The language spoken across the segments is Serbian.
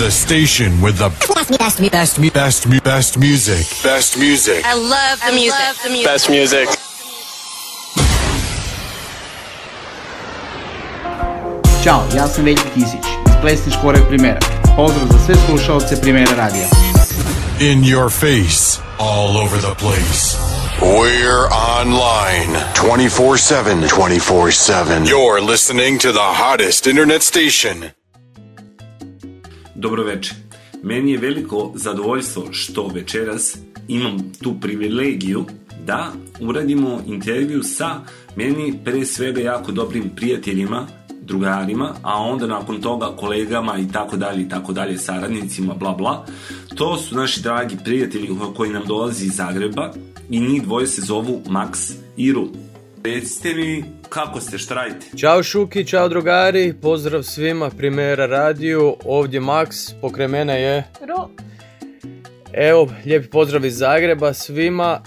The station with the best, best, best, best, best, best music. Best music. I love the I music. Love the music. Best music. Ćao, ja sam Veljko Tisić iz Plesni škole primjera. Pozdrav za sve slušalce primjera radija. In your face, all over the place. We're online 24 7. 24 7. You're listening to the hottest internet station. Dobro Dobroveče. Meni je veliko zadovoljstvo što večeras imam tu privilegiju da uradimo intervju sa meni pre svega jako dobrim prijateljima, drugarima, a onda nakon toga kolegama i tako dalje i tako dalje, saradnicima, bla bla. To su naši dragi prijatelji koji nam dolazi iz Zagreba i njih dvoje se zovu Max i Recite mi kako ste, što radite? Ćao Šuki, čao drugari, pozdrav svima Primera radiju, ovdje Max, pokraj mene je... Ru. Evo, lijepi pozdrav iz Zagreba svima,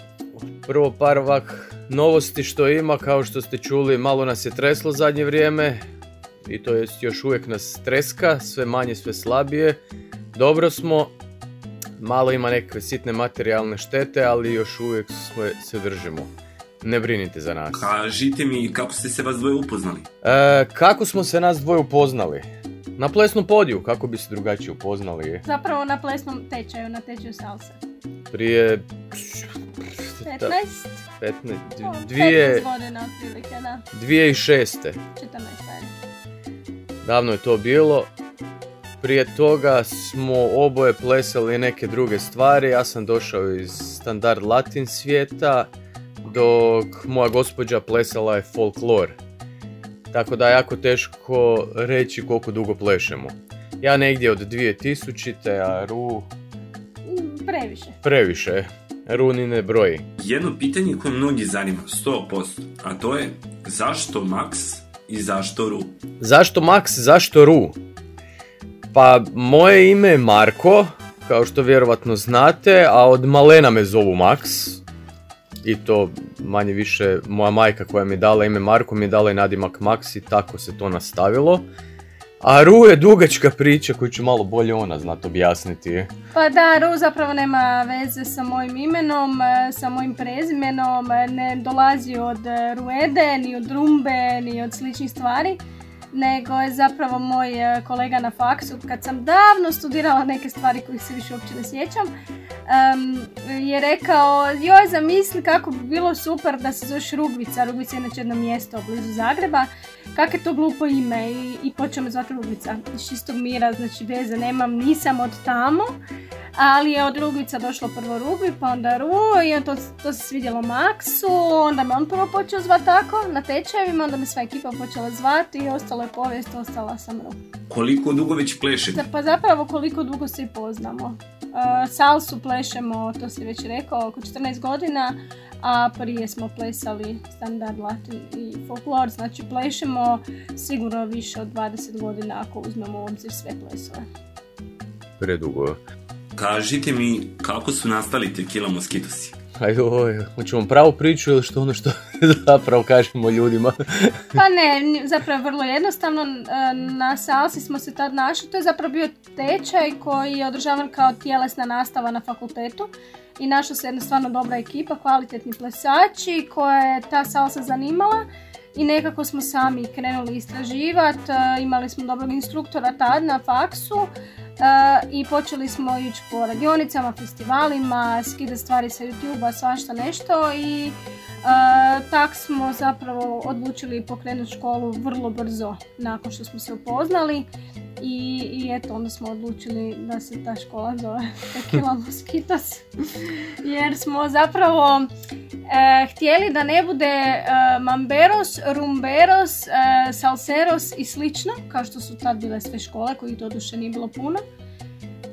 prvo par ovak novosti što ima, kao što ste čuli, malo nas je treslo zadnje vrijeme, i to jest još uvijek nas treska, sve manje, sve slabije. Dobro smo, malo ima nekakve sitne materijalne štete, ali još uvijek sve se držimo ne brinite za nas. Kažite mi kako ste se vas dvoje upoznali? E, kako smo se nas dvoje upoznali? Na plesnom podiju, kako bi se drugačije upoznali? Zapravo na plesnom tečaju, na tečaju salsa. Prije... 15? 15, ono, dvije... 15 godina otprilike, da. 2006. 14. Davno je to bilo. Prije toga smo oboje plesali neke druge stvari. Ja sam došao iz standard latin svijeta dok moja gospođa plesala je folklor. Tako da je jako teško reći koliko dugo plešemo. Ja negdje od 2000. a Ru... Previše. Previše. Ru ni ne broji. Jedno pitanje koje mnogi zanima, 100%, a to je zašto Max i zašto Ru? Zašto Max, zašto Ru? Pa moje ime je Marko, kao što vjerovatno znate, a od malena me zovu Max i to manje više moja majka koja mi je dala ime Marko mi je dala i nadimak Maxi, tako se to nastavilo. A Ru je dugačka priča koju ću malo bolje ona znat objasniti. Pa da, Ru zapravo nema veze sa mojim imenom, e, sa mojim prezimenom, e, ne dolazi od e, Ruede, ni od Rumbe, ni od sličnih stvari nego je zapravo moj e, kolega na faksu kad sam davno studirala neke stvari kojih se više uopće ne sjećam je rekao joj zamisli kako bi bilo super da se zoveš Rugvica, Rugvica je inače jedno mjesto blizu Zagreba, kak je to glupo ime i, i počeo me zvati Rugvica iz čistog mira, znači veze nemam, nisam od tamo ali je od Rugvica došlo prvo Rugvi, pa onda Ru, i to, to se svidjelo Maksu, onda me on prvo počeo zvati tako, na tečajevima, onda me sva ekipa počela zvati i ostalo je povijest, ostala sam Ru. Koliko dugo već plešete? Pa zapravo koliko dugo se i poznamo. Uh, e, salsu plešemo, to si već rekao, oko 14 godina, a prije smo plesali standard latin i folklor, znači plešemo sigurno više od 20 godina ako uzmemo u obzir sve plesove. Predugo. Kažite mi kako su nastali tequila moskitosi? Aj, hoću hoćemo pravu priču ili što ono što zapravo kažemo ljudima? pa ne, zapravo vrlo jednostavno. E, na Salsi smo se tad našli. To je zapravo bio tečaj koji je održavan kao tjelesna nastava na fakultetu. I našla se jedna stvarno dobra ekipa, kvalitetni plesači koje je ta salsa zanimala i nekako smo sami krenuli istraživati, e, imali smo dobrog instruktora tad na faksu e, i počeli smo ići po radionicama, festivalima, skidati stvari sa YouTube-a, svašta nešto i e, tak smo zapravo odlučili pokrenuti školu vrlo brzo nakon što smo se upoznali i, i eto onda smo odlučili da se ta škola zove Tequila Mosquitos jer smo zapravo E, htjeli da ne bude e, mamberos, rumberos, e, salseros i slično, kao što su tad bile sve škole kojih doduše nije bilo puno.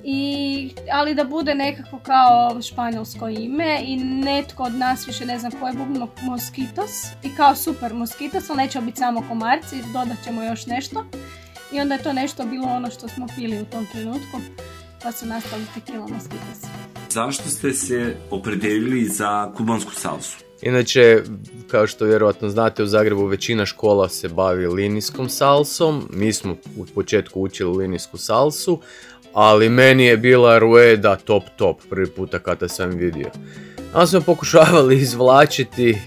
I, ali da bude nekako kao španjolsko ime i netko od nas više ne znam ko je bubno moskitos i kao super moskitos, ali neće biti samo komarci, dodat ćemo još nešto i onda je to nešto bilo ono što smo pili u tom trenutku pa su nastali tequila moskitos. Zašto ste se opredelili za kubansku salsu? Inače, kao što vjerojatno znate, u Zagrebu većina škola se bavi linijskom salsom. Mi smo u početku učili linijsku salsu, ali meni je bila Rueda top top prvi puta kada sam vidio. Ali smo pokušavali izvlačiti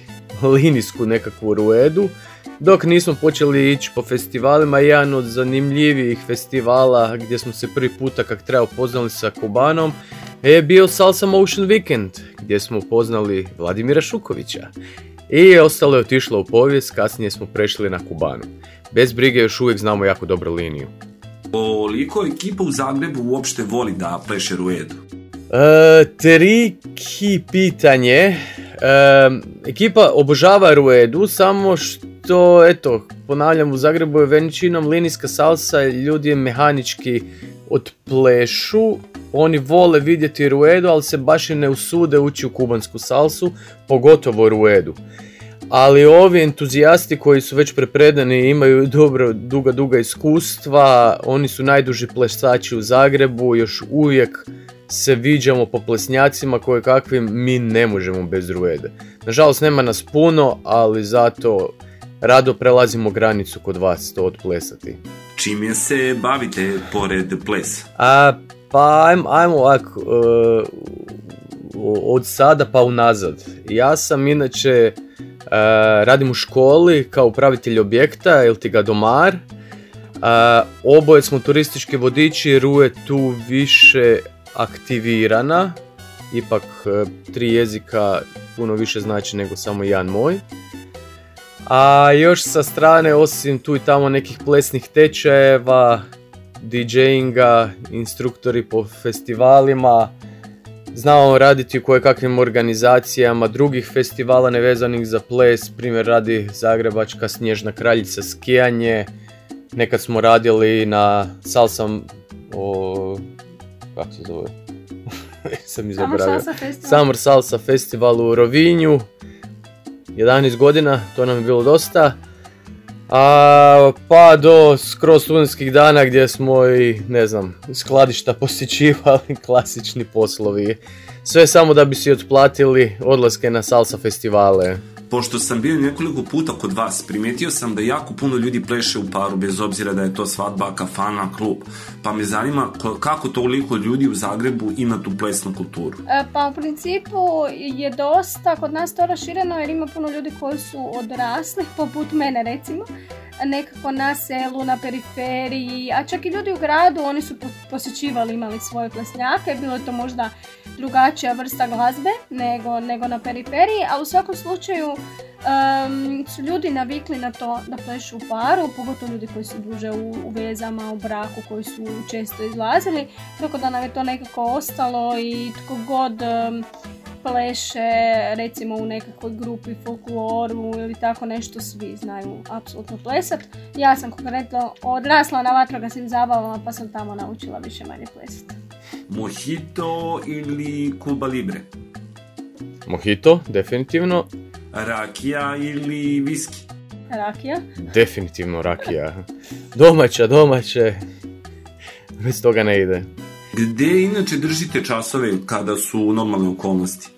linijsku nekakvu Ruedu, dok nismo počeli ići po festivalima, jedan od zanimljivijih festivala gdje smo se prvi puta kak treba upoznali sa Kubanom je bio Salsa Motion Weekend gdje smo upoznali Vladimira Šukovića. I ostalo je otišlo u povijest, kasnije smo prešli na Kubanu. Bez brige još uvijek znamo jako dobru liniju. Koliko ekipa u Zagrebu uopšte voli da pleše ruedu? E, triki pitanje. E, ekipa obožava ruedu, samo što, eto, ponavljam, u Zagrebu je većinom linijska salsa, ljudi je mehanički odplešu, oni vole vidjeti Ruedu, ali se baš i ne usude ući u kubansku salsu, pogotovo Ruedu. Ali ovi entuzijasti koji su već prepredani i imaju dobro duga duga iskustva, oni su najduži plesači u Zagrebu, još uvijek se viđamo po plesnjacima koje kakvim mi ne možemo bez ruede. Nažalost nema nas puno, ali zato rado prelazimo granicu kod vas to odplesati. je se bavite pored plesa? A, pa ajmo, ovako, e, od sada pa unazad. Ja sam inače, e, radim u školi kao upravitelj objekta ili ti ga domar. E, oboje smo turistički vodiči jer tu više aktivirana. Ipak tri jezika puno više znači nego samo jedan moj. A još sa strane, osim tu i tamo nekih plesnih tečajeva, DJinga, instruktori po festivalima, znamo raditi u kojekakvim organizacijama drugih festivala nevezanih za ples, primjer radi Zagrebačka Snježna kraljica skijanje, nekad smo radili na salsam, o, kako se zove, sam Summer Salsa Festival u Rovinju, 11 godina, to nam je bilo dosta, a, pa do skroz studentskih dana gdje smo i, ne znam, skladišta posjećivali, klasični poslovi. Sve samo da bi si otplatili odlaske na salsa festivale pošto sam bio nekoliko puta kod vas, primijetio sam da jako puno ljudi pleše u paru, bez obzira da je to svadba, kafana, klub. Pa me zanima kako to toliko ljudi u Zagrebu ima tu plesnu kulturu? E, pa u principu je dosta, kod nas to rašireno jer ima puno ljudi koji su odrasli, poput mene recimo, nekako na selu, na periferiji, a čak i ljudi u gradu, oni su posjećivali, imali svoje plesnjake, bilo je to možda drugačija vrsta glazbe nego, nego na periferiji, a u svakom slučaju su ljudi navikli na to da plešu u paru, pogotovo ljudi koji su duže u, u vezama, u braku, koji su često izlazili, tako da nam je to nekako ostalo i tko god pleše, recimo u nekakvoj grupi, folkloru ili tako nešto, svi znaju apsolutno plesat. Ja sam konkretno odrasla na vatrogasnim zabavama pa sam tamo naučila više manje plesati. Mojito ili Cuba Libre? Mojito, definitivno. Rakija ili viski? Rakija. Definitivno rakija. Domaća, domaće. Bez toga ne ide. Gdje inače držite časove kada su normalne okolnosti?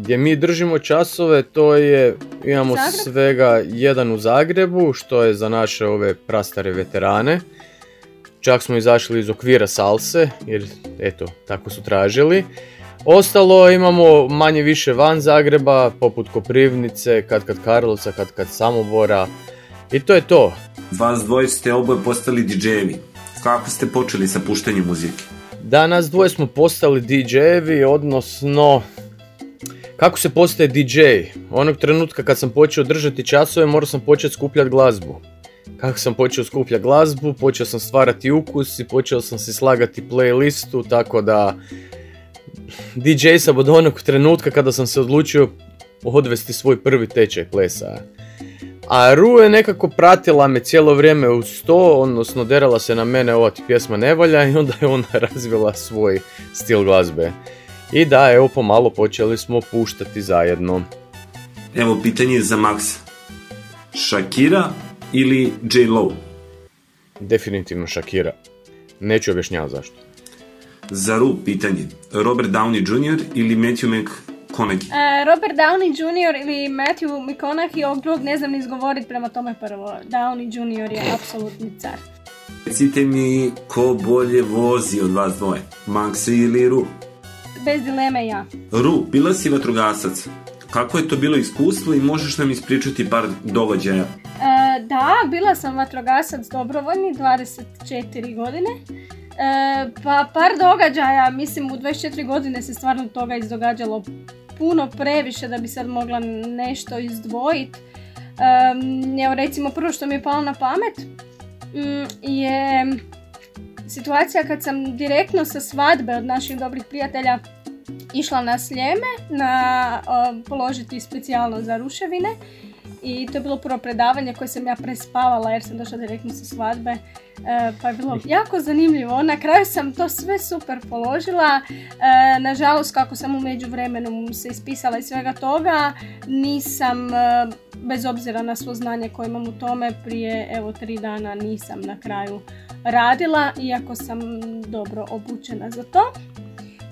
Gdje mi držimo časove, to je, imamo svega jedan u Zagrebu, što je za naše ove prastare veterane. Čak smo izašli iz okvira salse, jer eto, tako su tražili. Ostalo imamo manje više van Zagreba, poput Koprivnice, kad kad Karlovca, kad kad Samobora. I to je to. Vas dvoje ste oboje postali DJ-evi. Kako ste počeli sa puštanjem muzike? nas dvoje smo postali DJ-evi, odnosno kako se postaje DJ? Onog trenutka kad sam počeo držati časove morao sam početi skupljati glazbu. Kako sam počeo skupljati glazbu, počeo sam stvarati ukus i počeo sam si slagati playlistu, tako da DJ sam od onog trenutka kada sam se odlučio odvesti svoj prvi tečaj plesa. A Ru je nekako pratila me cijelo vrijeme u sto, odnosno derala se na mene ova pjesma ne valja i onda je ona razvila svoj stil glazbe. I da, evo pomalo počeli smo puštati zajedno. Evo pitanje za Max. Shakira ili J-Lo? Definitivno Shakira. Neću objašnjavati zašto. Za Ru pitanje. Robert Downey Jr. ili Matthew McConaughey? E, Robert Downey Jr. ili Matthew McConaughey, ovog drugog ne znam ni izgovoriti prema tome prvo. Downey Jr. je apsolutni car. Recite mi ko bolje vozi od vas dvoje, Max ili Ru? bez dileme ja. Ru, bila si vatrogasac. Kako je to bilo iskustvo i možeš nam ispričati par događaja? E, da, bila sam vatrogasac dobrovoljni 24 godine. E, pa par događaja, mislim u 24 godine se stvarno toga izdogađalo puno previše da bi sad mogla nešto izdvojiti. Um, e, recimo prvo što mi je palo na pamet mm, je situacija kad sam direktno sa svadbe od naših dobrih prijatelja išla na Sljeme na položiti specijalno za ruševine i to je bilo prvo predavanje koje sam ja prespavala jer sam došla direktno sa svadbe e, pa je bilo jako zanimljivo na kraju sam to sve super položila e, nažalost kako sam u međuvremenu se ispisala iz svega toga nisam e, bez obzira na svo znanje koje imam u tome prije evo tri dana nisam na kraju radila iako sam dobro obučena za to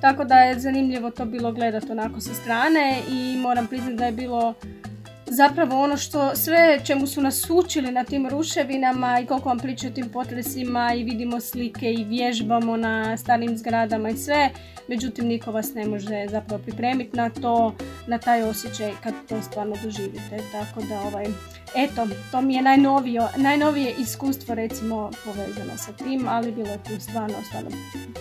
tako da je zanimljivo to bilo gledati onako sa strane i moram priznati da je bilo zapravo ono što sve čemu su nas učili na tim ruševinama i koliko vam pričaju o tim potresima i vidimo slike i vježbamo na starim zgradama i sve, međutim niko vas ne može zapravo pripremiti na to, na taj osjećaj kad to stvarno doživite. Tako da ovaj, eto, to mi je najnovio, najnovije iskustvo recimo povezano sa tim, ali bilo je tu stvarno, stvarno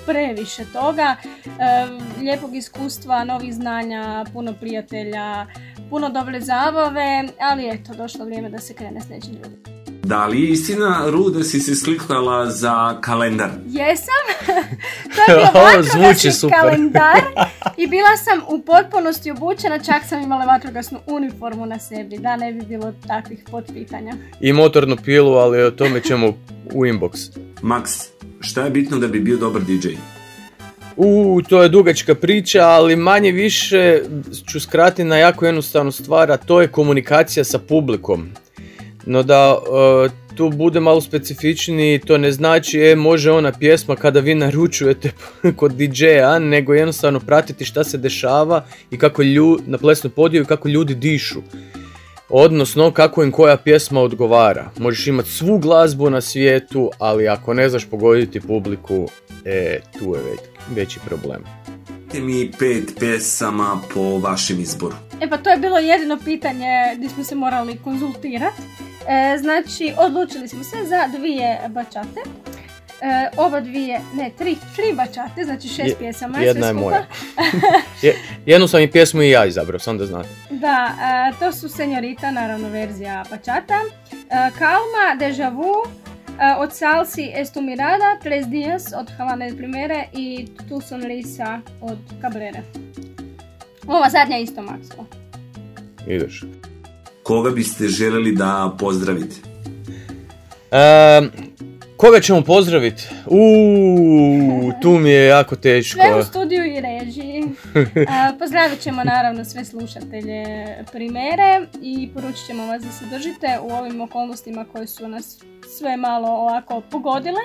previše toga, ehm, lijepog iskustva, novih znanja, puno prijatelja, puno dobre zabave Dakle, ali eto, došlo vrijeme da se krene s nečim drugim. Da li je istina, rude si se sliknala za kalendar? Jesam. to je bio vatrogasni kalendar i bila sam u potpunosti obučena, čak sam imala vatrogasnu uniformu na sebi, da ne bi bilo takvih potpitanja. I motornu pilu, ali o tome ćemo u inbox. Max, šta je bitno da bi bio dobar DJ? U, to je dugačka priča, ali manje više ću skratiti na jako jednostavnu stvar, a to je komunikacija sa publikom. No da e, tu bude malo specifičniji, to ne znači e, može ona pjesma kada vi naručujete kod DJ-a, nego jednostavno pratiti šta se dešava i kako lju, na plesnu podiju i kako ljudi dišu. Odnosno, kako im koja pjesma odgovara. Možeš imati svu glazbu na svijetu, ali ako ne znaš pogoditi publiku, e, tu je već, veći problem. mi pet pjesama po vašem izboru. E pa to je bilo jedino pitanje gdje smo se morali konzultirati. E, znači, odlučili smo se za dvije bačate e, dvije, ne, tri, tri bačate, znači šest pjesama. Jedna je moja. Jednu sam i pjesmu i ja izabrao, sam da znate. Da, e, to su Senjorita, naravno verzija bačata. E, Kalma, Deja Vu, e, od Salsi Estumirada, Tres Dias od Havana Primere i Tu Lisa od Cabrera. Ova zadnja isto Maxwell. Ideš. Koga biste željeli da pozdravite? Koga ćemo pozdraviti? Uuu, tu mi je jako teško. Sve u studiju i režiji. pozdravit ćemo naravno sve slušatelje primere i poručit ćemo vas da se držite u ovim okolnostima koje su nas sve malo ovako pogodile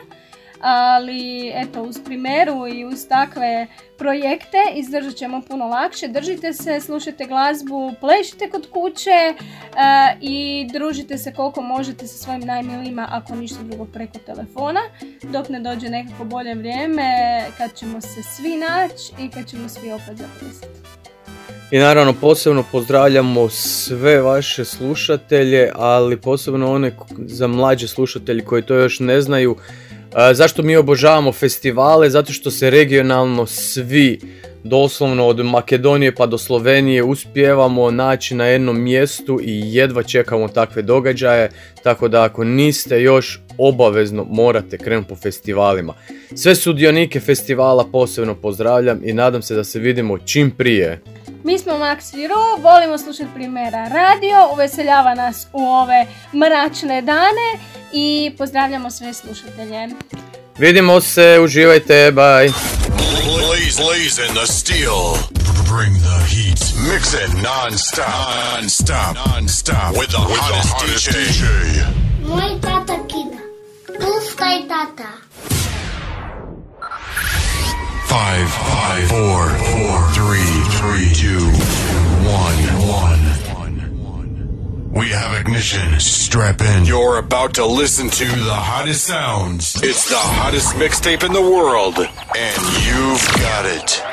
ali eto uz primeru i uz takve projekte izdržat ćemo puno lakše. Držite se, slušajte glazbu, plešite kod kuće e, i družite se koliko možete sa svojim najmilijima ako ništa drugo preko telefona dok ne dođe nekako bolje vrijeme kad ćemo se svi naći i kad ćemo svi opet zapisati I naravno posebno pozdravljamo sve vaše slušatelje, ali posebno one za mlađe slušatelje koji to još ne znaju. Zašto mi obožavamo festivale? Zato što se regionalno svi, doslovno od Makedonije pa do Slovenije, uspijevamo naći na jednom mjestu i jedva čekamo takve događaje, tako da ako niste još obavezno morate krenuti po festivalima. Sve sudionike festivala posebno pozdravljam i nadam se da se vidimo čim prije. Mi smo Maxi Ru, volimo slušati primjera radio, uveseljava nas u ove mračne dane i pozdravljamo sve slušatelje. Vidimo se, uživajte, bye! Blaze, blaze the steel. Moj tata kida. pustaj tata. Five, five, four, four, three, three, two, one, one. We have ignition. Strap in. You're about to listen to the hottest sounds. It's the hottest mixtape in the world, and you've got it.